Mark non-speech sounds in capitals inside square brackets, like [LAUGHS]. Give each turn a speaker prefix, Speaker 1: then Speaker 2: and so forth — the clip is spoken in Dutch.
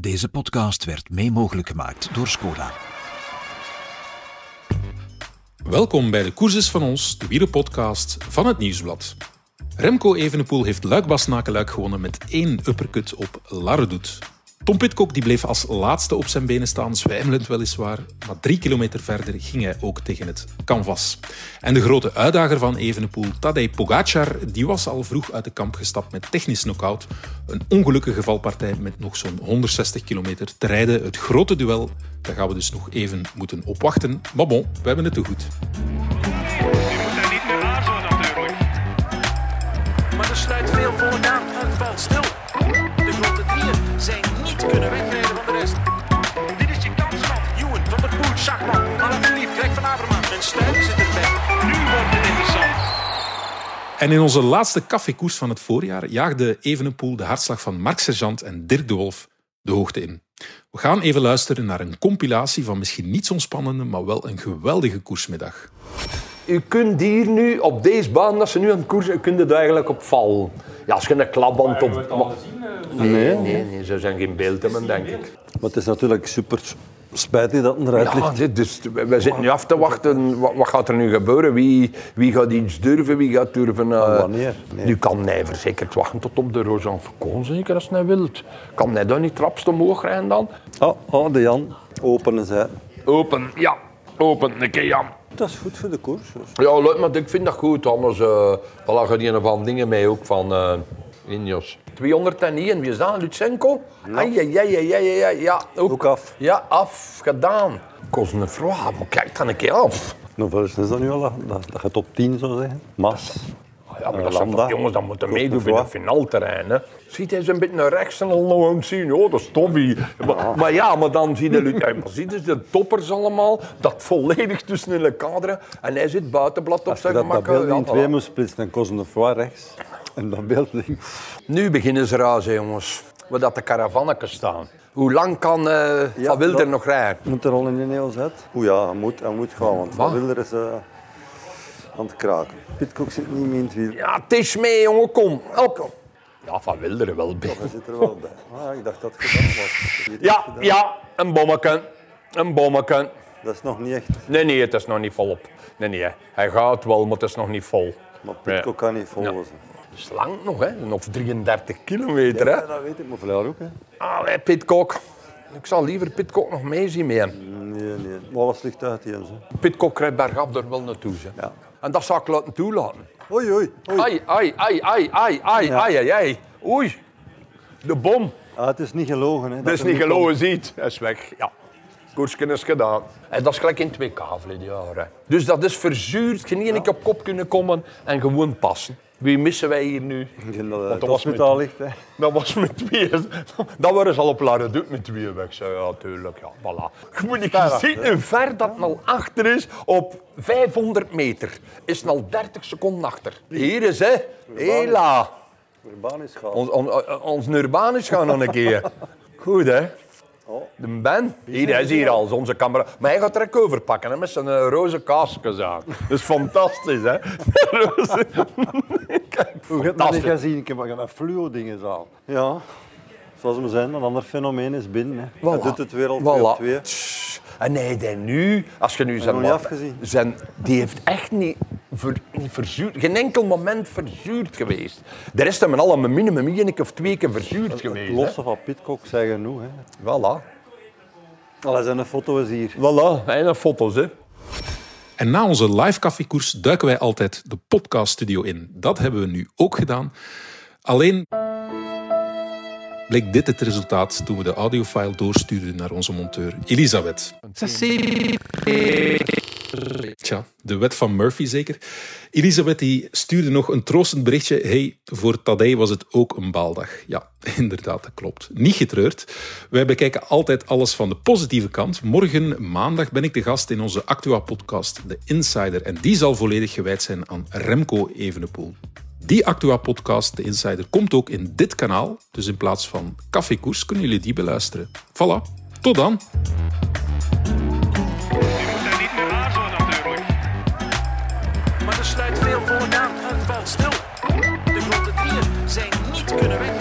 Speaker 1: Deze podcast werd mee mogelijk gemaakt door Skoda.
Speaker 2: Welkom bij de Courses van ons, de wielerpodcast van het Nieuwsblad. Remco Evenepoel heeft Luik-Bastenaken-Luik gewonnen met één uppercut op Larredoet. Tom Pitcock die bleef als laatste op zijn benen staan, zwijmelend weliswaar, maar drie kilometer verder ging hij ook tegen het canvas. En de grote uitdager van Evenepoel, Tadej Pogacar, die was al vroeg uit de kamp gestapt met technisch knockout. Een ongelukkige valpartij met nog zo'n 160 kilometer te rijden. Het grote duel, daar gaan we dus nog even moeten opwachten. Maar bon, we hebben het te goed.
Speaker 3: Je moet daar niet meer aarzelen natuurlijk.
Speaker 4: Maar er sluit veel volk aan. Het valt stil. Kunnen wegrijden van de rest.
Speaker 3: Dit is je kans, man.
Speaker 4: Ewan, Van der Poel, Schachman, Alaphilippe, Greg van Avermaat. En Stuiven zit erbij.
Speaker 3: Nu wordt het interessant.
Speaker 2: En in onze laatste cafékoers van het voorjaar jaagde Evenepoel de hartslag van Mark Sergeant en Dirk de Wolf de hoogte in. We gaan even luisteren naar een compilatie van misschien niet zo'n spannende, maar wel een geweldige koersmiddag.
Speaker 5: U kunt hier nu, op deze baan dat ze nu aan het koersen, kun je er eigenlijk op vallen. Ja, als je een klapband op... Nee, nee, nee, ze zijn geen beeld hebben, denk ik.
Speaker 6: Maar het is natuurlijk super spijtig dat het eruit
Speaker 5: Ja,
Speaker 6: ligt.
Speaker 5: dit- dus we zitten nu af te wachten. Wat, wat gaat er nu gebeuren? Wie, wie gaat iets durven? Wie gaat durven... eh,
Speaker 6: wanneer? Nee.
Speaker 5: Nu kan hij verzekerd wachten tot op de Rosan Faucon, zeker als hij wilt. Kan hij dan niet trapst omhoog rijden dan?
Speaker 6: Oh, oh, de Jan, openen zij.
Speaker 5: Open, ja. Open, een keer Jan.
Speaker 6: Dat is goed voor de koers. dus.
Speaker 5: Ja, leuk, maar ik vind dat goed. Anders uh, lachen die van dingen mee ook van uh, Injos. 201, wie is dat? Lutsenko? Ja. Ai, ai, ai, ai, ja, ook.
Speaker 6: Ook af.
Speaker 5: Ja, af, gedaan. Cosnefroid, maar kijk dan een keer af.
Speaker 6: Hoeveel is dat nu al? Dat, dat, dat je top 10 zou zeggen. Mas.
Speaker 5: Ah, Ja, maar
Speaker 6: Eh,
Speaker 5: dat zijn
Speaker 6: Lambda.
Speaker 5: toch jongens, dat moeten meedoen in het finalterrein. Hè. Ziet hij zo'n beetje naar rechts en al het zien. Oh, dat is toffie. Maar, maar ja, maar dan zie je, ja, maar zie je de toppers allemaal, dat volledig tussen in de kaderen. En hij zit buitenblad op
Speaker 6: Als je
Speaker 5: zijn
Speaker 6: dat,
Speaker 5: gemak.
Speaker 6: dat beeld
Speaker 5: Ja,
Speaker 6: in twee moest splitsen, dan kost een rechts. En dat beeld ding.
Speaker 5: Nu beginnen ze razen, jongens. Waar dat de caravannetjes staan. Hoe lang kan eh Van Wilder
Speaker 6: dat-
Speaker 5: nog rijden?
Speaker 6: Moet er al in de heel zet? Oeh ja, hij moet, hij moet gaan, want
Speaker 5: Wat?
Speaker 6: Van Wilder is eh, aan het kraken. Pitcock zit niet meer in het wiel.
Speaker 5: Ja, het is mee, jongen, kom. Op. Ja, Van Wilder wel bij.
Speaker 6: Hij zit er wel bij. Ah, ik dacht dat het gedaan was.
Speaker 5: Ja,
Speaker 6: gedaan.
Speaker 5: ja, een bommetje. Een bommetje.
Speaker 6: Dat is nog niet echt.
Speaker 5: Nee, nee, het is nog niet volop. Nee, nee, hij gaat wel, maar het is nog niet vol.
Speaker 6: Maar Pitcock kan niet volgen.
Speaker 5: Het is lang nog, hè? Nog 33 kilometer, hè?
Speaker 6: Ja, dat weet ik, maar Vlaar ook. Hè.
Speaker 5: Allee, Pitcock. Ik zal liever Pitcock nog meezien met hem.
Speaker 6: Nee, nee. Maar alles ligt uit hier.
Speaker 5: Pitcock rijdt bergaf er wel naartoe, hè?
Speaker 6: Ja.
Speaker 5: En dat zou ik laten toelaten.
Speaker 6: Oei, oei, oei.
Speaker 5: Ai, ai, ai, ai, ai, ai,
Speaker 6: Ja.
Speaker 5: ai, ai, ai. Oei, de bom.
Speaker 6: Ah, het is niet gelogen. Hè,
Speaker 5: Dat is
Speaker 6: er
Speaker 5: niet
Speaker 6: komt.
Speaker 5: gelogen, ziet. Hij is weg, ja. Koersken is gedaan. En dat is gelijk in twee kavelen, jaren. Dus dat is verzuurd. Je niet een keer op kop kunnen komen en gewoon passen. Wie missen wij hier nu?
Speaker 6: Denk dat
Speaker 5: was met-
Speaker 6: ligt. Hè.
Speaker 5: Dat was met twee. Dat waren ze al op Laren Doet met twee weg. Zo, Ja, tuurlijk. Ja, voilà. Je moet niet zien hoe ver dat al achter is. Op 500 meter is het al 30 seconden achter. Hier is hè. Hela.
Speaker 6: Gaaf.
Speaker 5: Ons, on, ons Urbanus gaan nog een keer. [LAUGHS] Goed, hè? De Ben, hier, hij is hier al, onze camera. Maar hij gaat er ook over pakken hè, met zijn eh, roze kaaskens aan. Dat is fantastisch, hè? [LAUGHS] Roze- Kijk,
Speaker 6: Hoe heb je dat niet gezien? Ik heb maar met fluo dingen aan. Ja, zoals we zijn, een ander fenomeen is binnen. Hè. Hij
Speaker 5: Voilà.
Speaker 6: doet het weer al twee
Speaker 5: Voilà. En nee, die nu, als je nu zijn,
Speaker 6: nog niet
Speaker 5: ma-
Speaker 6: afgezien.
Speaker 5: zijn die heeft echt niet, ver, niet verzuurd, geen enkel moment verzuurd geweest. De rest hebben allemaal minimum één keer of twee keer verzuurd
Speaker 6: Het
Speaker 5: geweest. hè.
Speaker 6: losse van Pitcock zijn genoeg. Hè.
Speaker 5: Voilà.
Speaker 6: Allee, zijn een foto is hier.
Speaker 5: Voilà, en foto's, hè.
Speaker 2: En na onze live koffiekoers duiken wij altijd de podcaststudio in. Dat hebben we nu ook gedaan. Alleen bleek dit het resultaat toen we de audiofile doorstuurden naar onze monteur Elisabeth. Tja, de wet van Murphy zeker. Elisabeth die stuurde nog een troostend berichtje. Hey, voor Tadej was het ook een baaldag. Ja, [LAUGHS] inderdaad, dat klopt. Niet getreurd. Wij bekijken altijd alles van de positieve kant. Morgen, maandag, ben ik de gast in onze Actua-podcast, The Insider. En die zal volledig gewijd zijn aan Remco Evenepoel. Die Actua-podcast, The Insider, komt ook in dit kanaal. Dus in plaats van Café Koers kunnen jullie die beluisteren. Voilà, tot dan!
Speaker 4: De grote zijn niet kunnen